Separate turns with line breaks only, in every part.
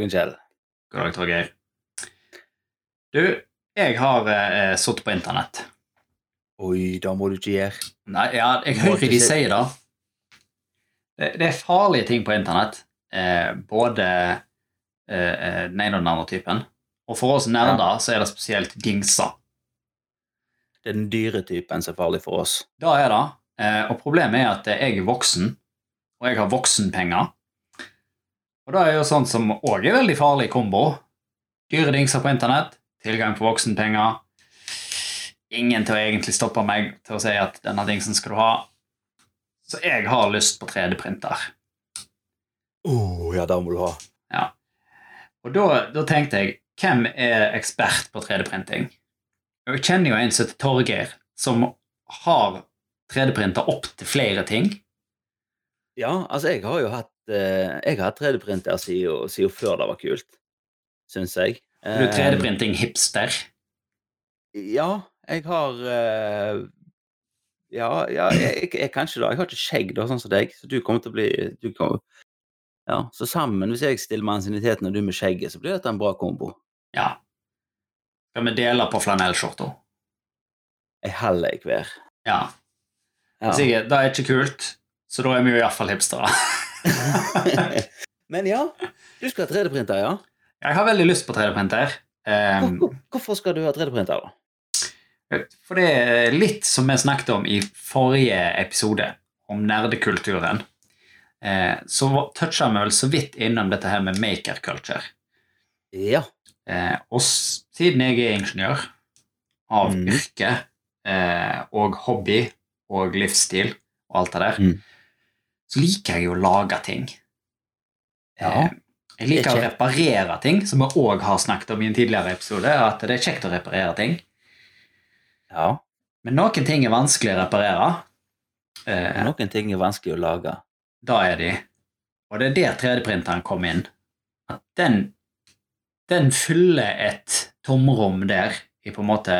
Dagen, Kjell.
God dag, Torgeir. Du, jeg har eh, sittet på internett.
Oi, da må du ikke gjøre.
Nei, ja, jeg hører
ikke
de sier det. det. Det er farlige ting på internett. Eh, både eh, eh, den ene og den andre typen. Og for oss nerder så er det spesielt dingser.
Det er den dyre typen som er farlig for oss.
Da er det. Eh, og problemet er at jeg er voksen, og jeg har voksenpenger. Og det er jo sånt som òg er veldig farlig kombo. Dyre dingser på internett, tilgang på voksenpenger. Ingen til å egentlig stoppe meg til å si at denne dingsen skal du ha. Så jeg har lyst på 3D-printer.
Å, ja, den må du ha. Ja.
Og da, da tenkte jeg, hvem er ekspert på 3D-printing? Jeg kjenner jo en som heter Torgeir, som har 3D-printer opp til flere ting.
Ja, altså, jeg har jo hatt Jeg har hatt 3D-printer siden, siden før det var kult, syns jeg.
Er
du
3D-printing-hipster.
Ja, jeg har eh, Ja, ja jeg, jeg, kan ikke det. Jeg har ikke skjegg, da, sånn som deg, så du kommer til å bli du kommer, Ja, Så sammen, hvis jeg stiller med ansienniteten og du med skjegget, så blir dette en bra kombo.
Ja. Skal vi dele på flanellskjorta?
Ei halv ei hver.
Ja.
Ja.
Sikkert, det er ikke kult, så da er vi jo iallfall hipstere.
Men ja, du skal ha 3D-printer, ja?
Jeg har veldig lyst på 3D-printer. Um,
hvor, hvorfor skal du ha 3D-printer, da?
For det er litt som vi snakket om i forrige episode, om nerdekulturen. Eh, så toucha vi vel så vidt innom dette her med maker culture.
Ja.
Eh, og siden jeg er ingeniør av
mm.
yrke eh, og hobby og livsstil og alt det der,
Mhm.
Så liker jeg jo å lage ting.
Ja.
Eh, jeg liker å
er
reparere ting, som vi òg har snakket om i en tidligere episode. at det er kjekt å reparere ting.
ja.
Men noen ting er vanskelig å reparere. Eh,
Noen ting er vanskelig å lage.
Da er de. Og det er der 3D-printeren kom inn. At den, den fyller et tomrom der i på en måte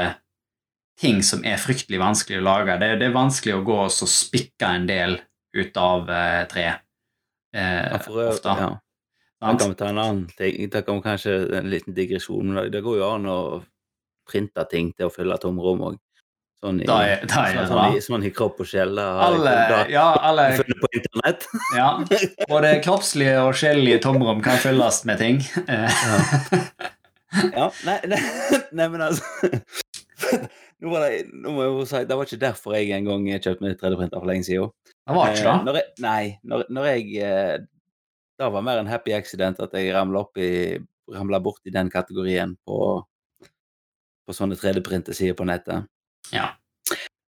ting som er fryktelig vanskelig å lage. Det, det er vanskelig å gå og spikke en del ut av eh, tre. Eh,
Ja, for
ofte.
ja. Da kan vi ta en annen ting. Da kan vi kanskje en liten digresjon. men Det, går jo an å printe ting til å fylle tomrom òg. Sånn, i-
Da er- da er
sånn, sånn, i, sånn i kropp og sjel.
Alle, ja, alle
på internett.
ja, Både kroppslige og sjelelige tomrom kan fylles med ting. ja.
Ja, nei, nei, nei, men altså nå, var det, nå må jeg jo si, Det var ikke derfor jeg en gang kjøpte meg 3D-printer for lenge siden.
Det var ikke
Eh,
det.
Når jeg, nei, når, når jeg eh, Det var mer en happy accident at jeg ramla opp i Ramla borti den kategorien på, på sånne 3D-printersider på nettet.
Ja.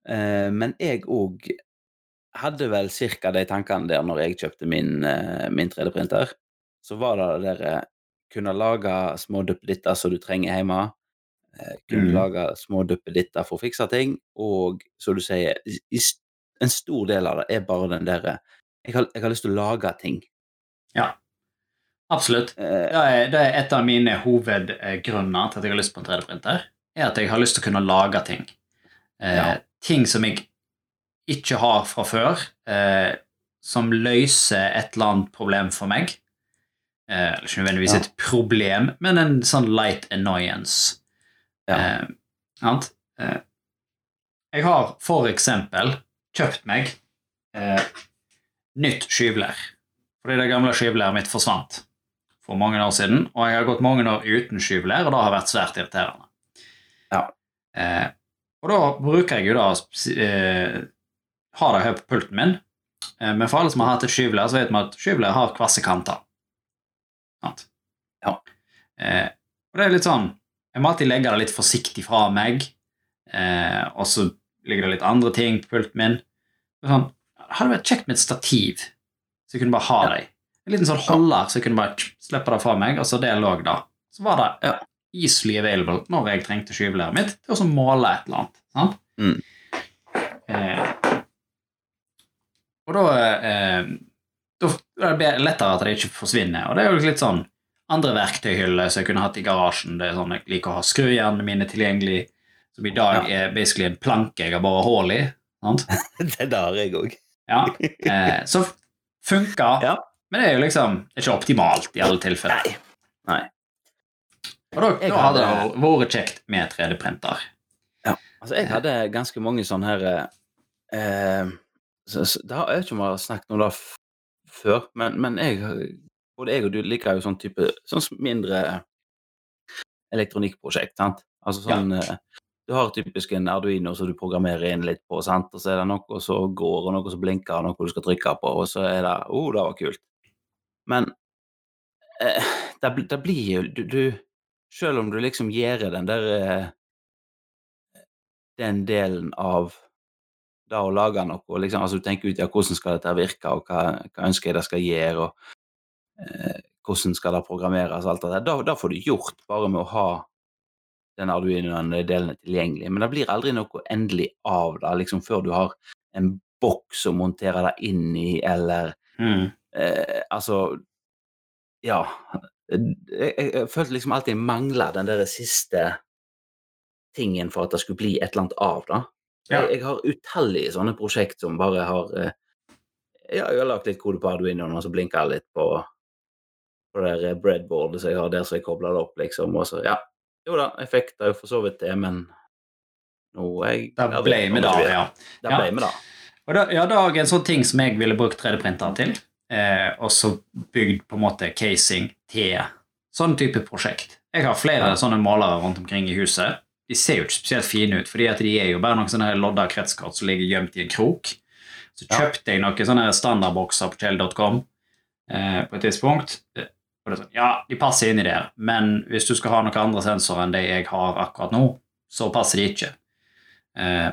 Eh, men jeg òg hadde vel cirka de tankene der når jeg kjøpte min, min 3D-printer. Så var det det der eh, kunne lage små duppeditter som du trenger hjemme. Kunne
Mm.
lage små duppeditter for å fikse ting. Og som du sier, i, i en stor del av det er bare den derre jeg, har- jeg har lyst til å lage ting.
Ja, Absolutt.
Eh,
Det er, det er et av mine hovedgrunner til at jeg har lyst på en 3D-printer. er At jeg har lyst til å kunne lage ting. Eh,
Ja.
Ting som jeg ikke har fra før, eh, som løser et eller annet problem for meg. Eh, eller ikke nødvendigvis
Ja.
et problem, men en sånn light annoyance.
Ja.
Eh, sant? Eh, jeg har for eksempel kjøpt meg eh, nytt skyvlær. Fordi det gamle skyvlæret mitt forsvant for mange år siden, og jeg har gått mange år uten skyvlær, og det har vært svært irriterende.
Ja.
Eh, og da bruker jeg jo da eh, har det her på pulten min, eh, men for alle som har hatt et skyvlær, så vet vi at skyvlær har kvasse kanter. Sant?
Ja.
Eh, og det er litt sånn Jeg må alltid legge det litt forsiktig fra meg, eh, og så ligger det litt andre ting på pulten min. Sånn, hadde vært kjekt med et stativ, så jeg kunne bare ha
Ja.
det i. En liten sånn holder, så jeg kunne bare slippe det fra meg, og så det lå da. Så var det
Ja.
easily available når jeg trengte skyvelæret mitt til å måle et eller annet. Sant?
Mm.
Eh, og da, eh, da er det lettere at det ikke forsvinner. Og det er jo litt sånn andre verktøyhyller som jeg kunne hatt i garasjen. Det er sånn Jeg liker å ha skrujernene mine tilgjengelig, som i dag er basically en planke jeg har bare hull i. Sant?
det har jeg òg.
Ja. Eh, så funka.
Ja.
Men det er jo liksom ikke optimalt i alle tilfeller.
Nei. Nei.
Og da, da hadde det vært kjekt med 3D-printer.
Altså, jeg hadde ganske mange sånne her eh, så, så, det har, Jeg ikke om jeg har snakket om det før, men, men jeg, både jeg og du liker jo sånn type sånn mindre elektronikkprosjekt, sant? Altså sånn eh, Du har typisk en Arduino som du programmerer inn litt på, sant? og så er det noe som går, og noe som blinker, og noe du skal trykke på, og så er det Å, oh, det var kult. Men eh, det, det blir jo du, du Selv om du liksom gjør den der eh, den delen av det å lage noe, liksom, altså du tenker ut ja, hvordan skal dette virke, og hva, hva ønsker jeg det skal gjøre, og eh, hvordan skal det programmeres, alt det der. Da får du gjort bare med å ha den Arduinoen de delene tilgjengelig, men det blir aldri noe endelig av det, liksom før du har en boks å montere det inn i, eller
Mm.
eh, altså Ja. Jeg, jeg, jeg følte liksom alltid jeg mangla den der siste tingen for at det skulle bli et eller annet av det.
Ja.
Jeg, jeg har utallige sånne prosjekt som bare har eh, Ja, jeg har lagt litt kode på Arduinoen, og så blinker jeg litt på på det der breadboardet som jeg har der som jeg kobler det opp, liksom, og så Ja. Jo da, jeg fikk det jo for så vidt det, men nå er jeg
Det ble med da, ja. Ja.
ble med da.
Og da, ja, er en sånn ting som jeg ville brukt 3D-printer til. Eh, og så bygd på en måte casing til sånn type prosjekt. Jeg har flere
Ja.
sånne malere rundt omkring i huset. De ser jo ikke spesielt fine ut, fordi at de er jo bare noen sånne lodda kretskort som ligger gjemt i en krok. Så
Ja.
kjøpte jeg noen sånne standardbokser på Kjell.com eh, på et tidspunkt. Det sånn, ja, de passer inn i det, men hvis du skal ha noen andre sensorer enn de jeg har akkurat nå, så passer de ikke. Eh,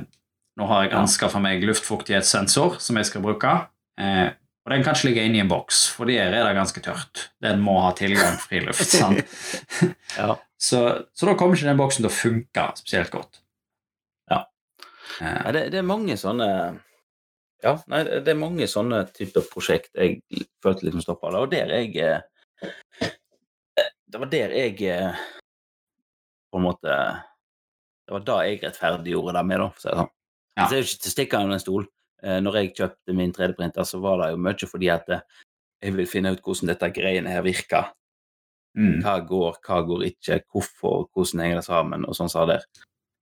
nå har jeg anskaffa meg luftfuktighetssensor som jeg skal bruke. Eh, og den kan ikke ligge inne i en boks, for der er det ganske tørt. Den må ha tilgang til friluft.
Ja.
Så, så da kommer ikke den boksen til å funke spesielt godt.
Ja.
Eh,
Nei, det, det er mange sånne Ja, nei, det det er mange sånne typer prosjekt jeg følte liksom stoppa. Og der jeg eh, Det var der jeg eh, på en måte Det var da jeg rettferdiggjorde det med, da, for å si det sånn.
Ja.
Så det er jo ikke til å stikke under en stol. Eh, Når jeg kjøpte min 3D-printer, så var det jo mye fordi at eh, jeg vil finne ut hvordan dette greiene her virker.
mm,
Hva går, hva går ikke, hvorfor, hvordan henger det sammen, og sånn sa der.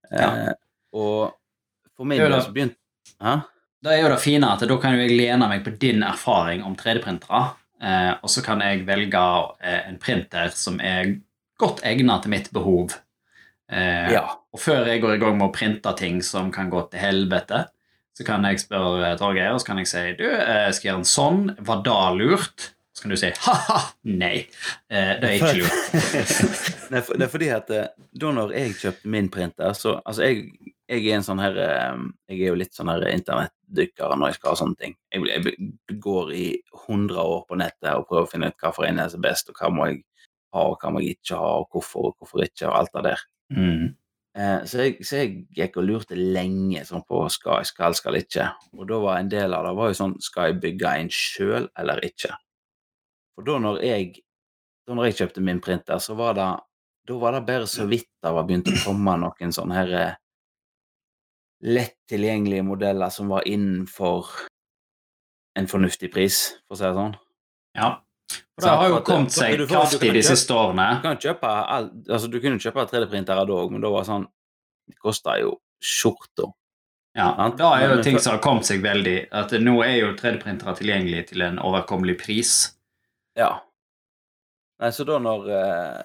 Ja.
Eh, og for min del så begynte Hæ?
Da er jo det fine at da kan jeg lene meg på din erfaring om 3D-printere, eh, og så kan jeg velge eh, en printer som er godt egnet til mitt behov. Eh,
Ja.
Og før jeg går i gang med å printe ting som kan gå til helvete, så kan jeg spørre Torgeir, og så kan jeg si du, jeg skal gjøre en sånn, var det lurt? Så kan du si ha-ha, nei, eh, det er ikke lurt.
Det er fordi at eh, da når jeg kjøpte min printer, så Altså, jeg, jeg er en sånn her eh, Jeg er jo litt sånn her internettdykker når jeg skal ha sånne ting. Jeg, jeg går i 100 år på nettet og prøver å finne ut hva for en er som best, og hva må jeg ha, og hva må jeg ikke ha, og hvorfor og hvorfor ikke, og alt det der.
Mm.
Eh, så, jeg, så jeg gikk og lurte lenge sånn på skal jeg, skal, skal ikke. Og da var en del av det var jo sånn Skal jeg bygge en sjøl eller ikke? For da når jeg da når jeg kjøpte min printer, så var det da var det bare så vidt det var begynt å komme noen sånne her eh, lett tilgjengelige modeller som var innenfor en fornuftig pris, for å si det sånn.
Ja. For det har jo kommet seg kraftig de siste årene.
Du kan kjøpe altså du kunne kjøpe 3D-printere da òg, men da var det sånn Det kosta jo skjorta.
Ja,
Sant?
da er jo ting som har kommet seg veldig At nå er jo 3D-printere tilgjengelig til en overkommelig pris.
Ja. Nei, så da når eh,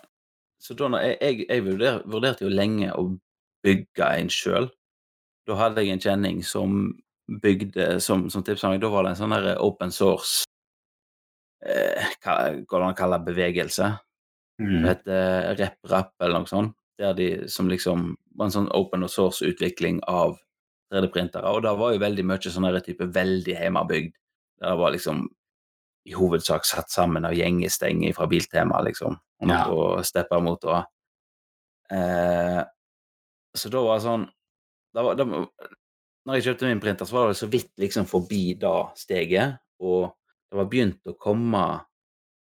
Så da når jeg, jeg, jeg vurder, vurderte jo lenge å bygge en sjøl. Da hadde jeg en kjenning som bygde Som, som tipsang. Da var det en sånn der open source eh, Hva går det an å kalle bevegelse? Bevegelse? Det
Mm.
heter RepRap eller noe sånt. Der de som liksom var en sånn open source-utvikling av 3D-printere. Og det var jo veldig mye sånn type veldig hjemmebygd. Der det var liksom i hovedsak satt sammen av gjengestenger fra Biltema, liksom. Og
Ja.
noe steppermotorer. Eh, så da var det sånn da var, da, Når jeg kjøpte min printer, så var det så vidt liksom forbi det steget. Og det var begynt å komme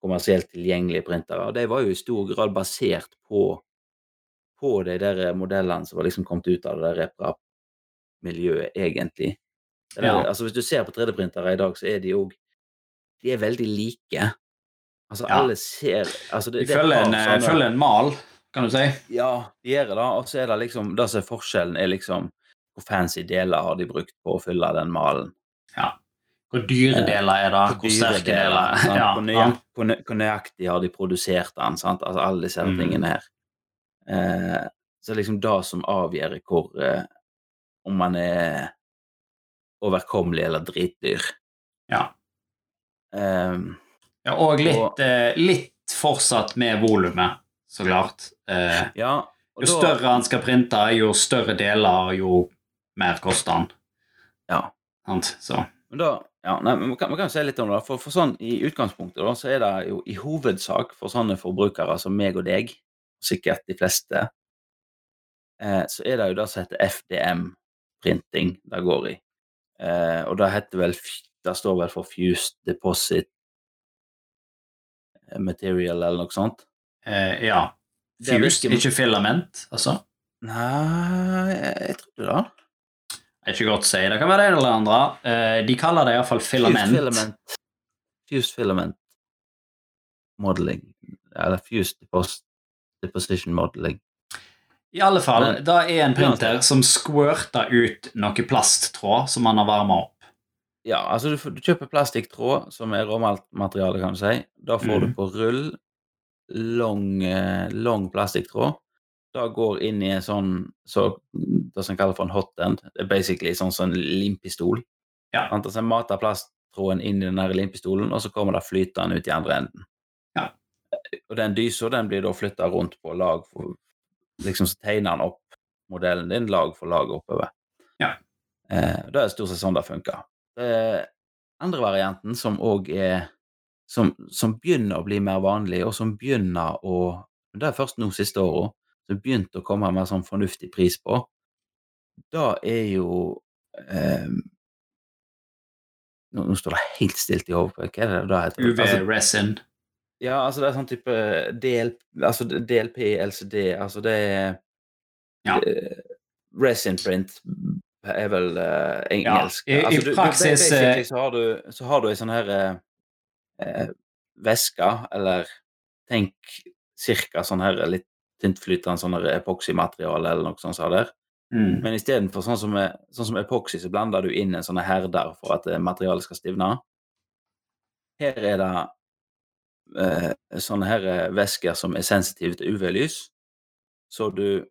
kommersielt tilgjengelige printere. Og de var jo i stor grad basert på, på de der modellene som var liksom kommet ut av det der RepRap-miljøet, egentlig. Der,
Ja.
Altså Hvis du ser på 3D-printere i dag, så er de òg De er veldig like. Altså,
Ja.
alle ser altså, det,
De følger en, eh,
sånne-
en mal, kan du si.
Ja, de gjør det, og så er det liksom Det som er forskjellen, er liksom hvor fancy deler har de brukt på å fylle den malen.
Hvor dyre deler er det?
Hvor
Hvor sterke
deler,
deler? Ja,
Hvor,
ja.
nøyaktig, hvor, nø- hvor nøyaktig har de produsert den? Sant? Altså alle disse
Mm.
tingene her. Eh, så det er liksom det som avgjør hvor eh, om man er overkommelig eller dritdyr.
ja.
Ehm,
ja og litt,
Og-
eh, litt fortsatt med volumet, så klart. Eh,
ja,
jo
da-
større han skal printe, jo større deler, jo mer koster han.
Ja.
Sant? Så
Men da, ja, nei, men man kan, man kan jo si litt om det. For, for sånn I utgangspunktet da, så er det jo i hovedsak for sånne forbrukere som meg og deg, sikkert de fleste, eh, så er det jo det som heter FDM-printing det går i. Eh, og det heter vel Det står vel for Fused Deposit Material eller noe sånt.
Eh, ja. Fused, ikke filament, altså.
Nei, jeg trodde det.
Det er ikke godt å si. Det kan være det ene eller det andre. Eh, de kaller det iallfall filament.
Fused filament. Fused filament modeling. Eller fused deposition modeling.
I alle fall,
Men-
det er en printer som squirter ut noe plasttråd som man har varma opp.
Ja, altså du, du kjøper plastikktråd, som er råmateriale, kan du si. Da får du
Mhm.
på rull lang, eh, lang plastikktråd. Da går inn i en sånn så, det som kalles for en hotend. Det er basically sånn som en limpistol.
Ja.
Så Altså, mater plasttråden inn i den der limpistolen, og så kommer det flytende ut i andre enden.
Ja.
Og den dysa den blir da flytta rundt på lag for Liksom så tegner den opp modellen din lag for lag oppover.
Ja.
Eh, det er stort sett sånn det funker. Den andre varianten, som òg er som, som begynner å bli mer vanlig, og som begynner å Det er først nå siste året som begynte å komme mer sånn fornuftig pris på. Da er jo eh, nå, nå står det helt stilt i hodet. Hva er det det heter? Altså,
UV-resin.
ja, altså det er sånn type DL, altså DLP, LCD, altså det er
Ja.
eh, Resin print er vel uh, engelsk.
i- i
altså, du- i
praksis,
du, så har du, så har du en sånn her eh, væske, eller tenk cirka sånn her litt tyntflytende sånn epoksymateriale eller noe sånt Så der.
Mm.
Men istedenfor sånn som, sånn som epoksy, så blander du inn en sånn herder for at eh, materialet skal stivne. Her er det eh, sånne her eh, væsker som er sensitive til UV-lys, så du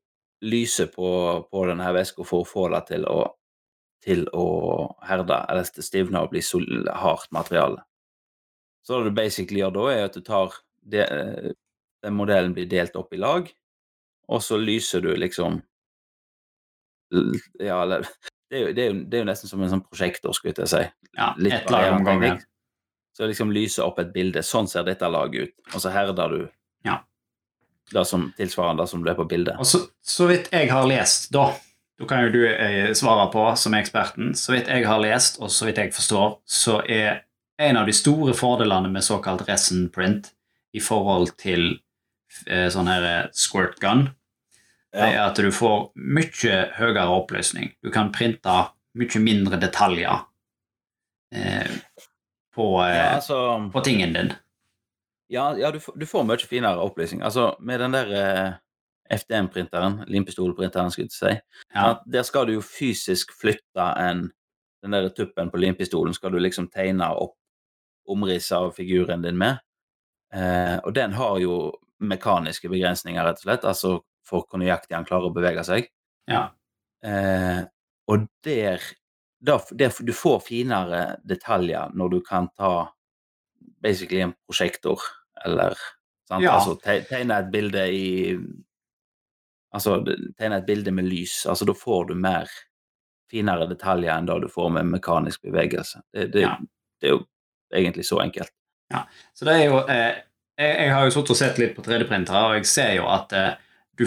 lyser på, på denne væska for å få det til å, til å herde, eller stivne og bli sol, hardt materiale. Så det du basically gjør da, er at du tar det, eh, den modellen blir delt opp i lag, og så lyser du liksom Ja, eller det er, jo, det, er jo, det er jo nesten som en sånn prosjektor, skulle jeg til å si.
Ja,
Litt
ett lag om gangen.
Så liksom lyser opp et bilde. Sånn ser dette laget ut. Og så herder du
Ja.
det som tilsvarende det som du er på bildet.
Og så, så vidt jeg har lest, da Da kan jo du eh, svare på som eksperten. Så vidt jeg har lest, og så vidt jeg forstår, så er en av de store fordelene med såkalt resin print i forhold til eh, sånn her eh, squirt gun, ja. er at du får mye høyere oppløsning. Du kan printe mye mindre detaljer eh, på, eh,
Ja, altså
på tingen din.
Ja, ja du, får- du får mye finere opplysning. Altså, med den der eh, FDM-printeren, limpistolprinteren, skulle jeg si, der skal du jo fysisk flytte en Den der tuppen på limpistolen skal du liksom tegne opp omriss av figuren din med. Eh, og den har jo mekaniske begrensninger, rett og slett, altså for hvor nøyaktig han klarer å bevege seg.
ja.
Eh, og der, der, der Du får finere detaljer når du kan ta basically en prosjektor, eller sant?
Ja.
Altså te, tegne et bilde i Altså tegne et bilde med lys. Altså da får du mer finere detaljer enn det du får med mekanisk bevegelse. Det, det,
Ja.
det er jo egentlig så enkelt.
Så det er jo eh, jeg, jeg har jo sittet og sett litt på 3D-printere, og jeg ser jo at eh, du,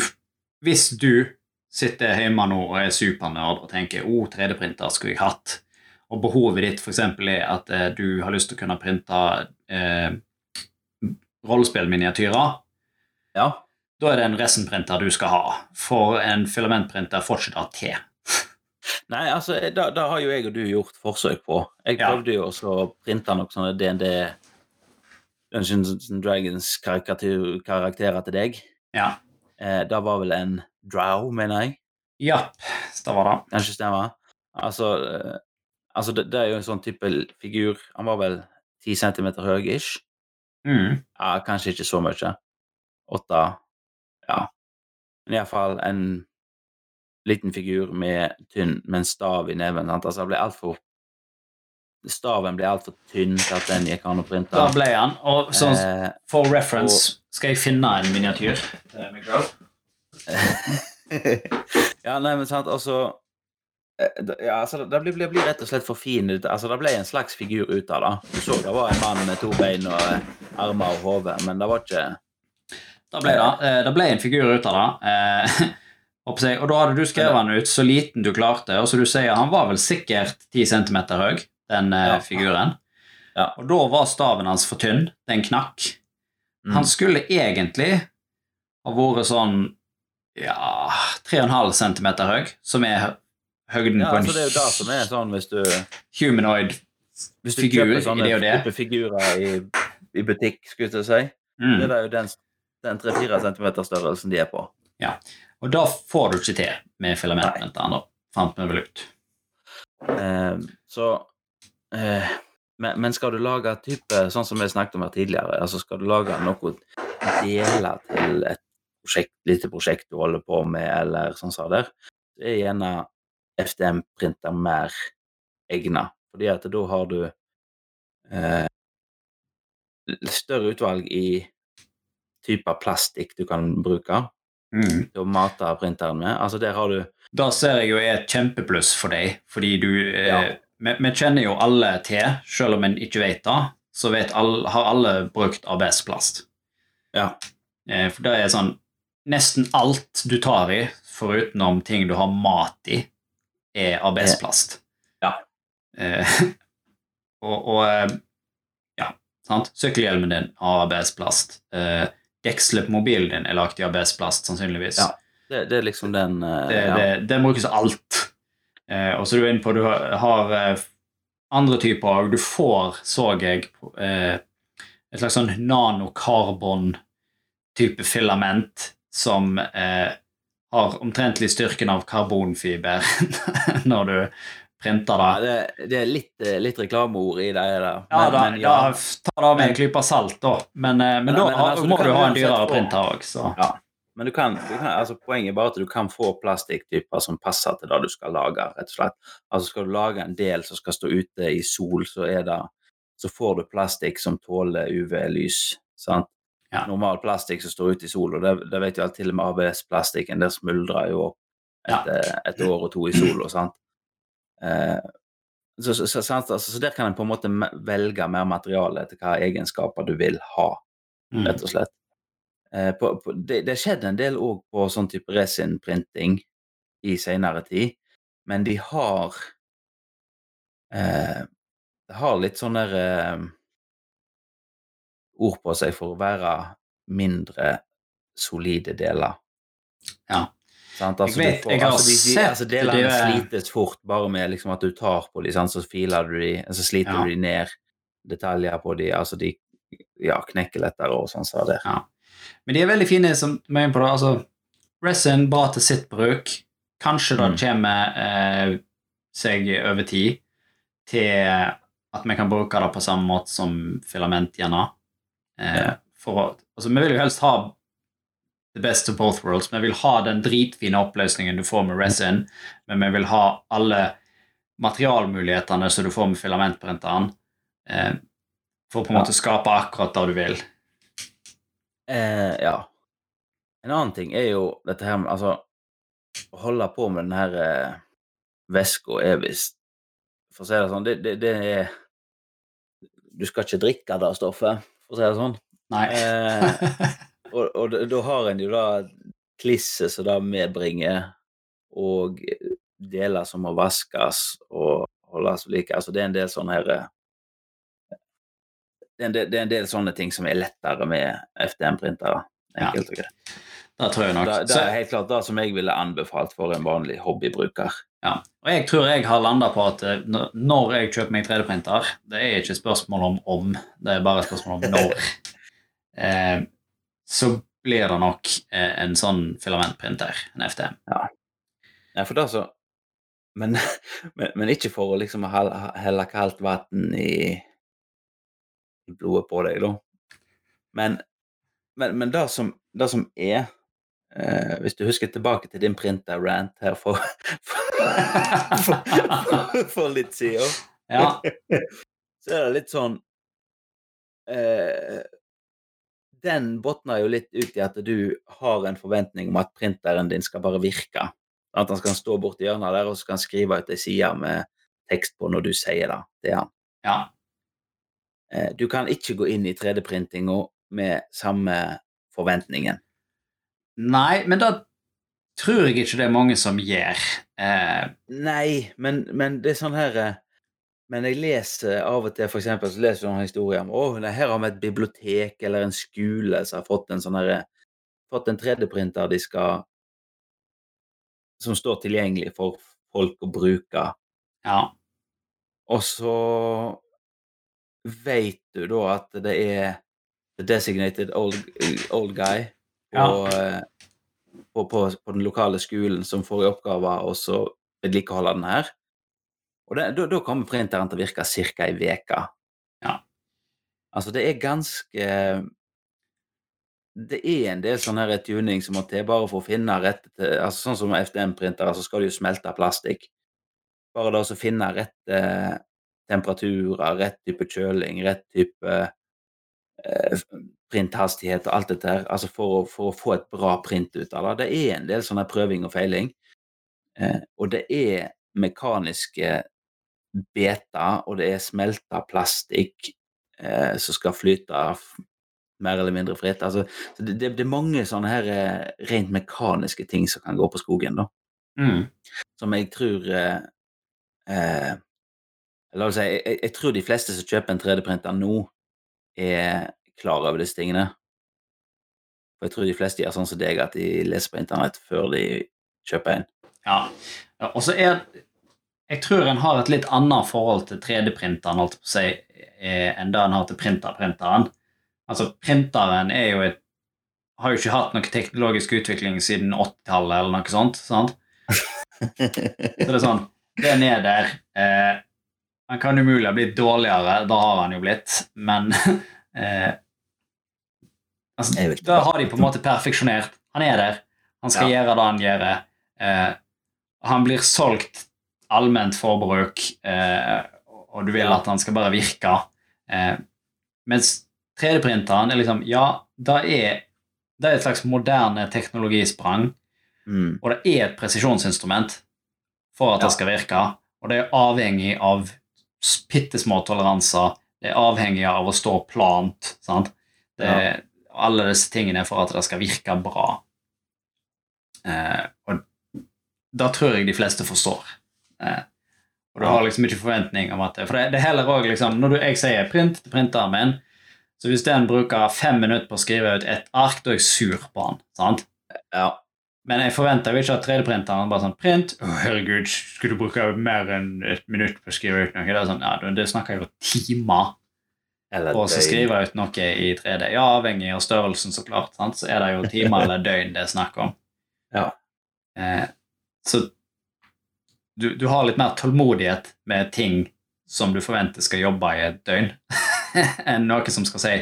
hvis du sitter hjemme nå og er supernerd og tenker å, 3D-printer skulle jeg hatt, og behovet ditt f.eks. er at eh, du har lyst til å kunne printe eh, rollespillminiatyrer,
Ja.
da er det en resin-printer du skal ha. For en filamentprinter får ikke det til.
Nei, altså, da, da har jo jeg og du gjort forsøk på. Jeg prøvde jo også å printe noen sånne DND Dungeons and Dragons-karakterer til deg.
Ja.
Eh, det var vel en drow, mener jeg.
Ja, det var det.
Kanskje stemmer. Altså, eh, altså det, det er jo en sånn type figur. Han var vel 10 centimeter høy ish.
Mm.
Ja, kanskje ikke så mye. Åtte Ja. Men iallfall en liten figur med tynn, med en stav i neven. Sant? Altså, det ble altfor Staven ble altfor tynn til at den gikk an å printe.
Da ble han. Og sånn,
Eh,
for reference skal jeg finne en miniatyr. til meg selv.
ja, nei, men sant, altså eh, det- ja, altså, det blir, blir rett og slett for fin. Altså, det ble en slags figur ut av det. Du så det var en mann med to bein og eh, armer og hode, men det var ikke
Da ble det. Eh, Det ble en figur ut av det. Og da hadde du skrevet han ut så liten du klarte. Og som du sier, han var vel sikkert 10 cm høy, den eh,
Ja.
figuren.
Ja.
Og da var staven hans for tynn. Den knakk.
Mm.
Han skulle egentlig ha vært sånn ja, 3,5 cm høy, som er høgden
Ja,
på en
altså, det er jo det som er sånn hvis du
humanoid
Hvis du
Figur
kjøper
i det og det.
type figurer i, i butikk, skulle jeg si,
mm.
det er jo den, den 3-4 cm størrelsen de er på.
Og da får du ikke til med filamentprinteren, da. Fant vi vel ut.
Eh, så eh, men, men skal du lage type sånn som vi snakket om her tidligere, altså skal du lage noe deler til et prosjekt, lite prosjekt du holder på med, eller sånn som det, så er gjerne FDM-printer mer egnet. Fordi at da har du eh, større utvalg i typer plastikk du kan bruke
Mm.
å mate printeren med. Altså der har du
Da ser jeg jo er et kjempepluss for deg, fordi du eh,
Ja.
vi, vi kjenner jo alle til, selv om en ikke vet det, så vet alle, har alle brukt ABS-plast.
Ja.
Eh, for det er sånn Nesten alt du tar i, forutenom ting du har mat i, er ABS-plast.
Ja.
Eh, og, og eh, ja, sant? Sykkelhjelmen din har ABS-plast. Eh, Dekselet på mobilen din er lagt i ABS-plast, sannsynligvis.
Ja. Det, det er liksom den uh,
Det,
ja.
det, den brukes alt. Eh, og så er du inne på du har, har eh, andre typer òg. Du får, så jeg, eh, et slags sånn nanokarbon-type filament som eh, har omtrentlig styrken av karbonfiber når du printer
Ja,
det.
det, det er litt, eh, litt reklameord i det der.
Ja, da,
men ja.
da ta det med en klype salt, da. Men, eh, men,
Men-
da
men altså,
må
du,
du ha en dyrere printer òg, så
Ja. Men du kan, du kan, altså poenget er bare at du kan få plastikktyper som passer til det du skal lage. rett og slett. Altså Skal du lage en del som skal stå ute i sol, så, er det, så får du plastikk som tåler UV-lys. sant?
Ja.
Normal plastikk som står ute i sol, og det, det vet jo alt til og med ABS-plastikken, der smuldrer jo opp
Ja.
etter et år og to i sola. Eh, så, så, så, altså, så der kan en på en måte velge mer materiale etter hva egenskaper du vil ha
mm.
rett og slett. Eh, på, på, det, det skjedde en del òg på sånn type resin-printing i seinere tid, men de har eh, Det har litt sånne eh, ord på seg for å være mindre solide deler.
Ja.
Sant? Altså,
Jeg vet,
får,
jeg har
altså, de,
sett
altså, delene
det-
slites fort bare med liksom, at du tar på dem, så filer du dem, så sliter
Ja.
du dem ned detaljer på dem. Altså, de ja, knekker lettere og sånn Så det.
Men de er veldig fine som vi er på det. Altså, resin bra til sitt bruk. Kanskje det
Mm.
kommer eh, seg over tid til at vi kan bruke det på samme måte som filament gjerne. Eh,
Ja.
for altså, vi vil jo helst ha the best of both worlds. Vi vil ha den dritfine oppløsningen du får med resin, men vi vil ha alle materialmulighetene som du får med filamentprinteren, eh, for på en
Ja.
måte skape akkurat det du vil.
Eh, ja. En annen ting er jo dette her med Altså, å holde på med den her eh, veska er visst For å si det sånn, det, det, det er Du skal ikke drikke det stoffet, for å si det sånn.
Nei.
Eh, Og, og da- da har en jo da klisset som det medbringer, og deler som må vaskes og holdes ved like. Altså, det er en del sånne her eh, det er, del, det er en del sånne ting som er lettere med FDM-printere.
Ja.
Enkelt og greit.
Det tror jeg nok.
Det, det er helt klart det som jeg ville anbefalt for en vanlig hobbybruker.
Ja, og jeg tror jeg har landa på at eh, når jeg kjøper meg 3D-printer, det er ikke spørsmål om om, det er bare spørsmål om når, eh, så blir det nok eh, en sånn filamentprinter, en FTM.
Ja, for det så men, men, men ikke for å liksom helle kaldt vann i, i blodet på deg, da. Men, men, men det, som, det som er eh, Hvis du husker tilbake til din printer-rant her for, for, for, for litt siden,
Ja,
så er det litt sånn eh, Den botner jo litt ut i at du har en forventning om at printeren din skal bare virke. At han skal stå borti hjørnet der, og så kan han skrive ut ei side med tekst på når du sier det til han.
ja,
Eh, Du kan ikke gå inn i 3D-printinga med samme forventningen.
Nei, men da tror jeg ikke det er mange som gjør. Eh,
Nei, men, men det er sånn her eh, Men jeg leser av og til, for eksempel, så leser jeg noen historier om nei, her har vi et bibliotek eller en skole som har fått en sånn Fått en 3D-printer de skal Som står tilgjengelig for folk å bruke.
ja,
Og så vet du da at det er the designated old, old guy på, eh, på, på, på den lokale skolen som får i oppgave å vedlikeholde den her. Og da, kommer printeren til å virke ca. ei uke.
Ja.
Altså, det er ganske Det er en del sånn her tuning som må til, bare for å finne rette til altså Sånn som FDM-printere, så skal de jo smelte plastikk. Bare da å finne rette temperaturer, rett type kjøling, rett type eh, printhastighet og alt dette her, altså for for å få et bra print ut av det. Det er en del sånn prøving og feiling, eh, og det er mekaniske beter, og det er smelta plastikk eh, som skal flyte mer eller mindre fritt. Altså, så det, det, det er mange sånne her eh, rent mekaniske ting som kan gå på skogen, da
mm,
som jeg tror eh, eh, La oss si, jeg- jeg tror de fleste som kjøper en 3D-printer nå, er klar over disse tingene. For jeg tror de fleste gjør sånn som deg, at de leser på internett før de kjøper en.
ja. ja. Og så er Jeg tror en har et litt annet forhold til 3D-printeren holdt på å si, eh, enn det en har til printerprinteren. Altså, printeren er jo et har jo ikke hatt noe teknologisk utvikling siden 80-tallet eller noe sånt. sant? Så det er sånn, den er der. Eh, han kan umulig ha blitt dårligere, da har han jo blitt, men eh, altså. Da har de på en måte perfeksjonert. Han er der. Han skal gjøre det han gjør. Eh, han blir solgt allment forbruk, eh, og du vil at den skal bare virke. Eh, mens 3D-printeren er liksom Ja, det er, det er et slags moderne teknologisprang.
Mm.
Og det er et presisjonsinstrument for at
Ja.
det skal virke. Og det er avhengig av bitte små toleranser. Det er avhengig av å stå plant. Sant? Det er alle disse tingene for at det skal virke bra. Eh, og da tror jeg de fleste forstår. Eh, og du har liksom ikke forventning om at det For det, det er heller òg liksom Når du, jeg sier print til printeren min, så hvis den bruker fem minutter på å skrive ut et ark, da er jeg sur på den. sant?
Ja.
Men jeg forventer jo ikke at 3D-printeren bare sånn print Å, herregud, skulle du bruke mer enn et minutt på å skrive ut noe? Det er sånn, ja, det snakker jo timer
Eller
på å skrive ut noe i 3D. Ja, avhengig av størrelsen, så klart. Sant? Så er det jo timer eller døgn det er snakk om.
Ja.
Eh, så du, du har litt mer tålmodighet med ting som du forventer skal jobbe i et døgn, enn noe som skal si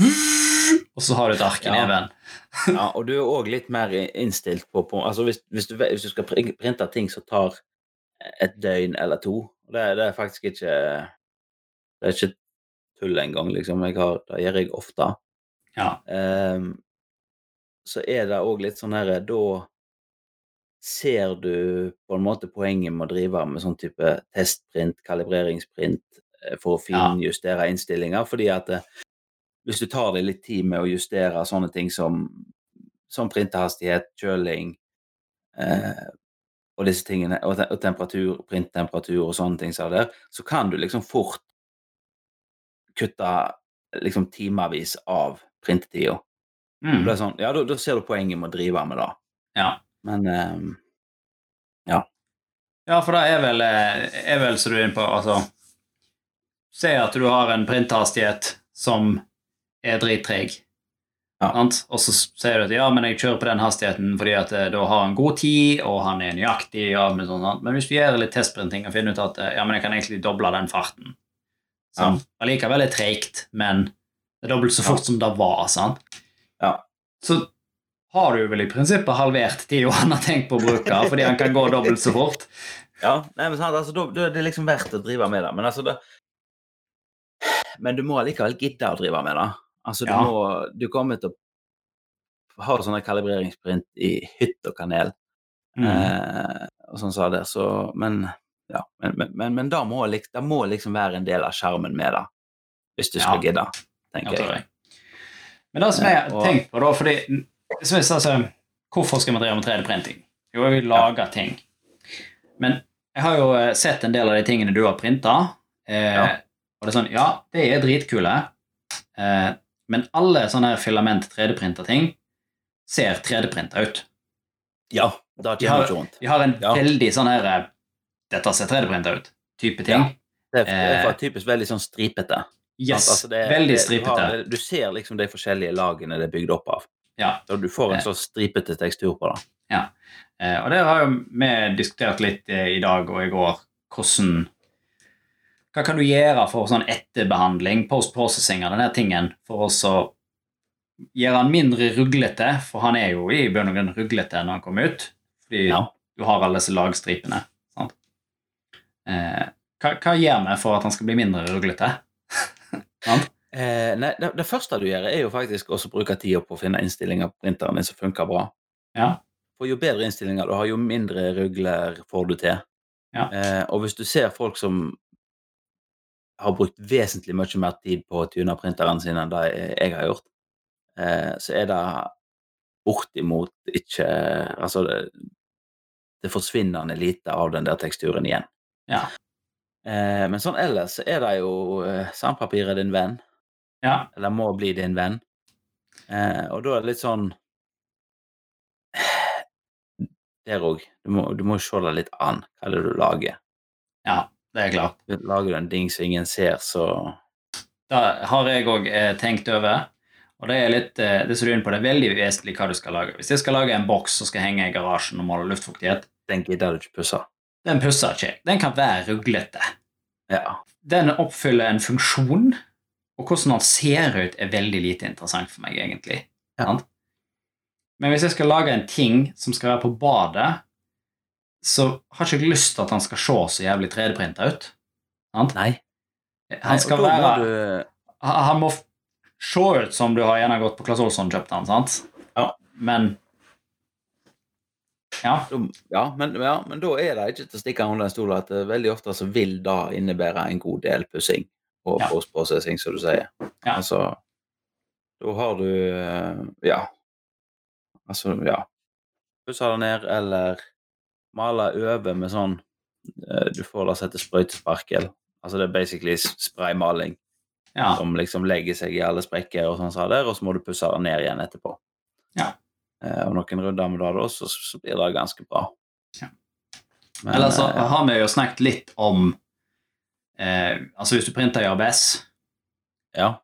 og så har du et ark i
Ja.
neven.
ja, og du er òg litt mer innstilt på, på altså hvis, hvis, du, hvis du skal printe ting som tar et døgn eller to Det, det er faktisk ikke Det er ikke tull engang, liksom. Har, det gjør jeg ofte.
Ja.
Um, så er det òg litt sånn her Da ser du på en måte poenget med å drive med sånn type testprint, kalibreringsprint, eh, for å
Ja.
finjustere innstillinger. Fordi at eh, hvis du tar deg litt tid med å justere sånne ting som, som printehastighet, kjøling eh, og disse tingene, og, temperatur, printtemperatur og sånne ting, så, der, så kan du liksom fort kutte liksom timevis av printetida.
Mm.
sånn, ja, da, da ser du poenget med å drive med det.
Ja.
Men um,
Ja, for det er vel, eh, er vel så du er inne på altså, Se at du har en printhastighet som er drittreg.
Ja.
Og så sier du at ja, men jeg kjører på den hastigheten fordi at eh, da har han god tid, og han er nøyaktig. Ja, men, sånn, men hvis du gjør litt testprinting og finner ut at eh, ja, men jeg kan egentlig doble den farten Som allikevel er treigt, men det er dobbelt så fort som det var. sant?
Ja.
Så har du vel i prinsippet halvert tida han har tenkt på å bruke, fordi han kan gå dobbelt så fort.
ja, nei, men sant, altså, da, da er liksom verdt å drive med det. Men altså, det Men du må allikevel gidde å drive med det. Altså, du
Ja.
må Du kommer til å ha sånne kalibreringsprint i hytt og kanel.
Mm.
Eh, og sånn sa det, så Men ja, men, men, men, men det må, det må liksom være en del av skjermen med det. Hvis du skal
Ja.
gidde, tenker jeg.
jeg. Men det som jeg har
Eh,
tenkt på, da fordi jeg sa, altså, Hvorfor skal vi drive med 3D-printing? Jo, jeg vil lage ting. Men jeg har jo eh, sett en del av de tingene du har printa. Eh,
Ja.
Og det er sånn, ja, det er dritkule, eh, men alle sånne filament 3D-printa ting ser 3D-printa ut.
Ja, det
De har-
ikke.
De har en
Ja.
veldig sånn her eh, Dette ser 3D-printa ut. Type ting.
Ja. Det er,
Eh,
typisk veldig sånn stripete.
Yes.
Altså, det
veldig
stripete. du har- Du ser liksom de forskjellige lagene det er bygd opp av.
Ja.
Så du får en
Eh.
sånn stripete tekstur på det.
Eh, og det har jo vi diskutert litt eh, i dag og i går. Hvordan Hva kan du gjøre for sånn etterbehandling, post-processing av denne tingen, for å gjøre han mindre ruglete? For han er jo i bunn og grunn ruglete når han kommer ut, fordi
Ja.
du har alle disse lagstripene. Sant? Eh, hva, hva gjør vi for at han skal bli mindre ruglete? Sant?
Eh, nei, det, det første du gjør, er jo faktisk også å bruke tida på å finne innstillinger på printeren din som funker bra.
Ja.
For jo bedre innstillinger du har, jo mindre rugler får du til.
Ja.
Eh, og hvis du ser folk som har brukt vesentlig mye mer tid på å tune printeren sin enn det jeg har gjort, eh, så er det bortimot ikke Altså, det, det forsvinnende lite av den der teksturen igjen.
Ja.
Eh, men sånn ellers så er det jo eh, Sandpapir er din venn,
ja.
eller må bli din venn. Eh, og da er det litt sånn Der òg. Du, må- du må se deg litt an. Hva er det du lager?
Ja, det er klart.
Lager du en ding som ingen ser, så
Det har jeg òg eh, tenkt over. Og det er litt, eh, det som du er inne på, det er veldig vesentlig hva du skal lage. Hvis jeg skal lage en boks som skal henge i garasjen og måle luftfuktighet,
den gidder du ikke pusse.
den pusser ikke jeg. Den kan være ruglete.
Ja.
Den oppfyller en funksjon, og hvordan han ser ut, er veldig lite interessant for meg, egentlig.
Ja.
Men hvis jeg skal lage en ting som skal være på badet, så har jeg ikke lyst til at han skal se så jævlig 3D-printa ut. Sant?
Nei.
Han skal
Nei,
være
du
Han han må se ut som du har gjerne gått på Claes Olsson og kjøpt han, sant?
Ja.
Men Ja.
ja men, ja, men da er det ikke til å stikke under en stol at eh, veldig ofte så vil det innebære en god del pussing og
Ja.
postprosessing, som du sier.
Ja.
Altså Da har du eh, Ja. Altså, ja. Pusse det ned, eller male over med sånn eh, Du får det som heter sprøytesparkel. Altså det er basically spraymaling
ja.
som liksom legger seg i alle sprekker, og sånn sa der, og så må du pusse det ned igjen etterpå.
Ja.
Eh, og noen runder med det, da, så, så blir det ganske bra.
Ja.
Men,
Eller så har vi jo snakket litt om eh, Altså hvis du printer i ABS,
ja.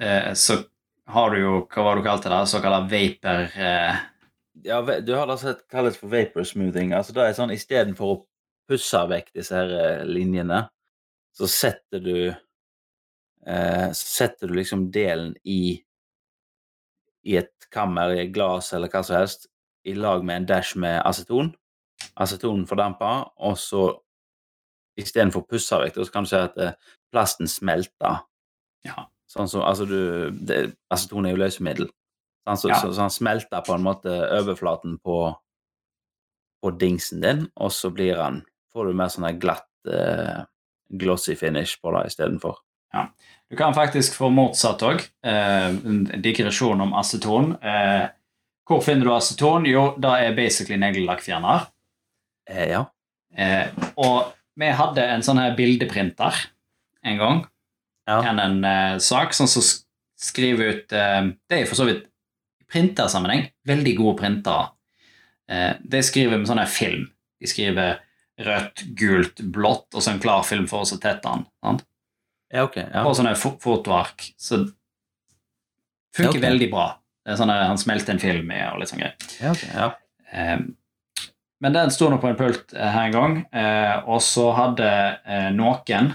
eh, så har du jo Hva var det du kalte det? Såkalt vapor eh,
ja, du har det som kalles for vapor smoothing. Altså det er sånn istedenfor å pusse vekk disse her eh, linjene, så setter du eh, Så setter du liksom delen i i et kammer, i et glass eller hva som helst, i lag med en dash med aceton. Aceton fordamper, og så istedenfor å pusse vekk, så kan du si at eh, plasten smelter.
Ja.
Sånn som, altså du, det, Aceton er jo løsemiddel. Sånn, så,
Ja.
så, så han smelter på en måte overflaten på, på dingsen din, og så blir han får du mer sånn glatt, eh, glossy finish på det istedenfor.
Du kan faktisk få motsatt òg. Eh, en digresjon om aceton. Eh, hvor finner du aceton? Jo, det er basically neglelakkfjerner.
Eh, ja.
Eh, og vi hadde en sånn her bildeprinter en gang.
Ja.
En uh, sak sånn som så skriver ut uh, Det er for så vidt i printersammenheng, veldig gode printere. Uh, de skriver med sånn film. De skriver rødt, gult, blått, og så en klar film for oss å tette den. Sant?
Ja, ok. Ja.
Og sånne fo- fotoark. Så funker
Ja, okay.
veldig bra. Det er sånn Han smelter en film i og litt sånn greier.
Ja, ok, ja.
Eh, Men den sto nå på en pult eh, her en gang, eh, og så hadde eh, noen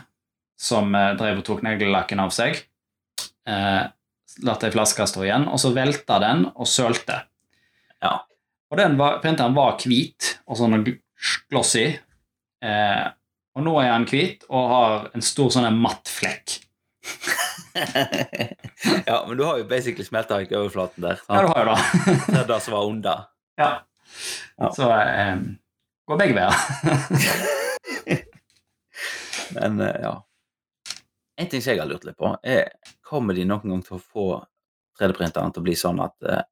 som drev og tok neglelakken av seg, eh, latt ei flaske stå igjen, og så velta den og sølte.
Ja.
Og den var, printeren var hvit og sånn glossy, eh, og nå er han hvit og har en stor sånn matt flekk.
ja, men du har jo basically smelta overflaten der.
Ja, du har jo det.
Det er det som var under.
ja.
Ja.
Så eh, går begge veier.
Men eh, ja. En ting som jeg har lurt litt på, er kommer de noen gang til å få 3D-printeren til å bli sånn at eh,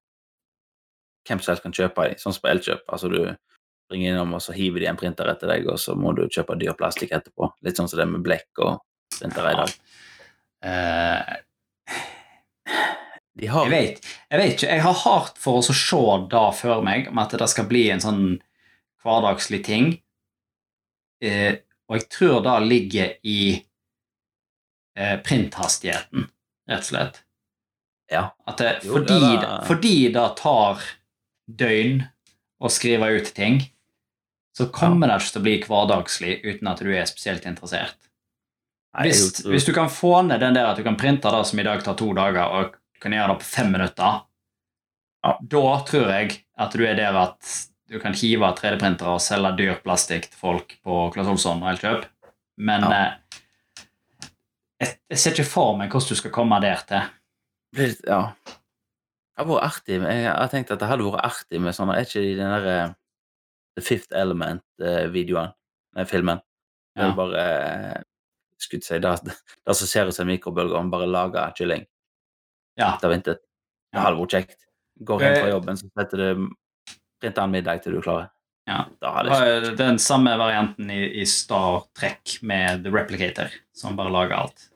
hvem som helst kan kjøpe dem, sånn som på Elkjøp. Altså du ringer innom, og så hiver de en printer etter deg, og så må du kjøpe dyr plastikk etterpå. Litt sånn som det med blekk og printere i dag.
Eh,
De har
Jeg vet, jeg vet ikke. Jeg har hardt for å se det før meg, om at det skal bli en sånn hverdagslig ting. Eh, og jeg tror det ligger i eh, printhastigheten, rett og slett.
Ja.
At det,
Jo,
fordi,
det er-
fordi det tar døgn å skrive ut ting, så kommer det ikke til å bli hverdagslig uten at du er spesielt interessert.
Nei,
Hvis, hvis du kan få ned den der at du kan printe det som i dag tar to dager, og du kan gjøre det på fem minutter,
Ja.
da tror jeg at du er der at du kan hive 3D-printere og selge dyr plastikk til folk på Claes Olsson og Elkjøp. Men
Ja.
eh, jeg, jeg ser ikke for meg hvordan du skal komme der til.
Ja. Det hadde vært artig. Jeg har tenkt at det hadde vært artig med sånne Er ikke de den derre The Fifth Element-videoen? Nei, filmen.
Ja.
bare eh, Skulle si det, det som ser ut som en mikrobølge, om bare lager kylling
Ja.
Etter vinter. Det
Ja.
hadde vært kjekt. Går hjem fra
Eh.
jobben, så setter du printer en middag til du er klar.
Ja. Det den samme varianten i, i Star Trek med The Replicator, som bare lager alt.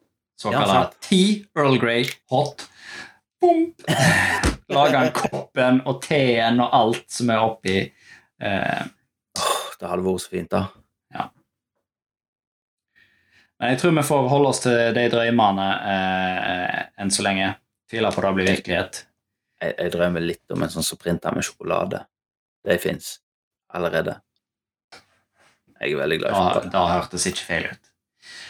Såkalt
ja,
tea, Earl Grey, hot. Bump! Lager han koppen og teen og alt som er oppi. Eh,
Det hadde vært så fint, da.
men jeg tror vi får holde oss til de drømmene eh, enn så lenge. Tviler på det blir virkelighet.
Jeg, jeg drømmer litt om en sånn som printer med sjokolade. Det fins allerede. Jeg er veldig glad i
Da,
sjokolade.
da hørtes ikke feil ut.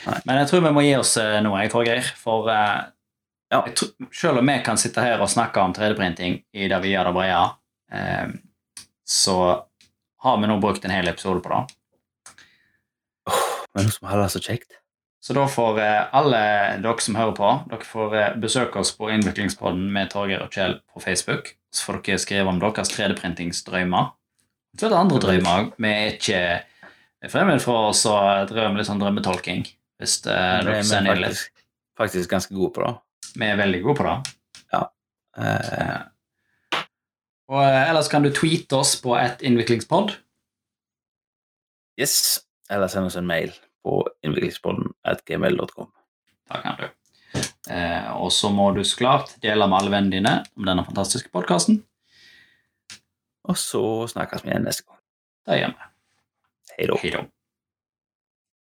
Nei.
Men jeg tror vi må gi oss noe, nå, jeg, Torgeir. For uh,
Ja.
tror, selv om vi kan sitte her og snakke om 3D-printing i det vi gjør det brede, uh, så har vi nå brukt en hel episode på det.
Men noe som heller er så kjekt.
Så da får eh, alle dere som hører på, dere får eh, besøke oss på Innviklingspodden med Torgeir og Kjell på Facebook. Så får dere skrive om deres 3D-printingsdrømmer. Så er det andre drømmer. Vi er ikke fremmed for oss å drømme litt sånn drømmetolking. Hvis
det,
dere
er
sender inn litt.
faktisk, ganske gode på det.
Vi er veldig gode på det.
Ja.
Eh, Og eh, ellers kan du tweete oss på et innviklingspod.
yes. Eller send oss en mail på innviklingspodden Takk, Andrew.
Da kan du. Eh, og så må du så klart dele med alle vennene dine om denne fantastiske podkasten.
Og så snakkes vi igjen neste gang.
Det gjør vi. Hei da.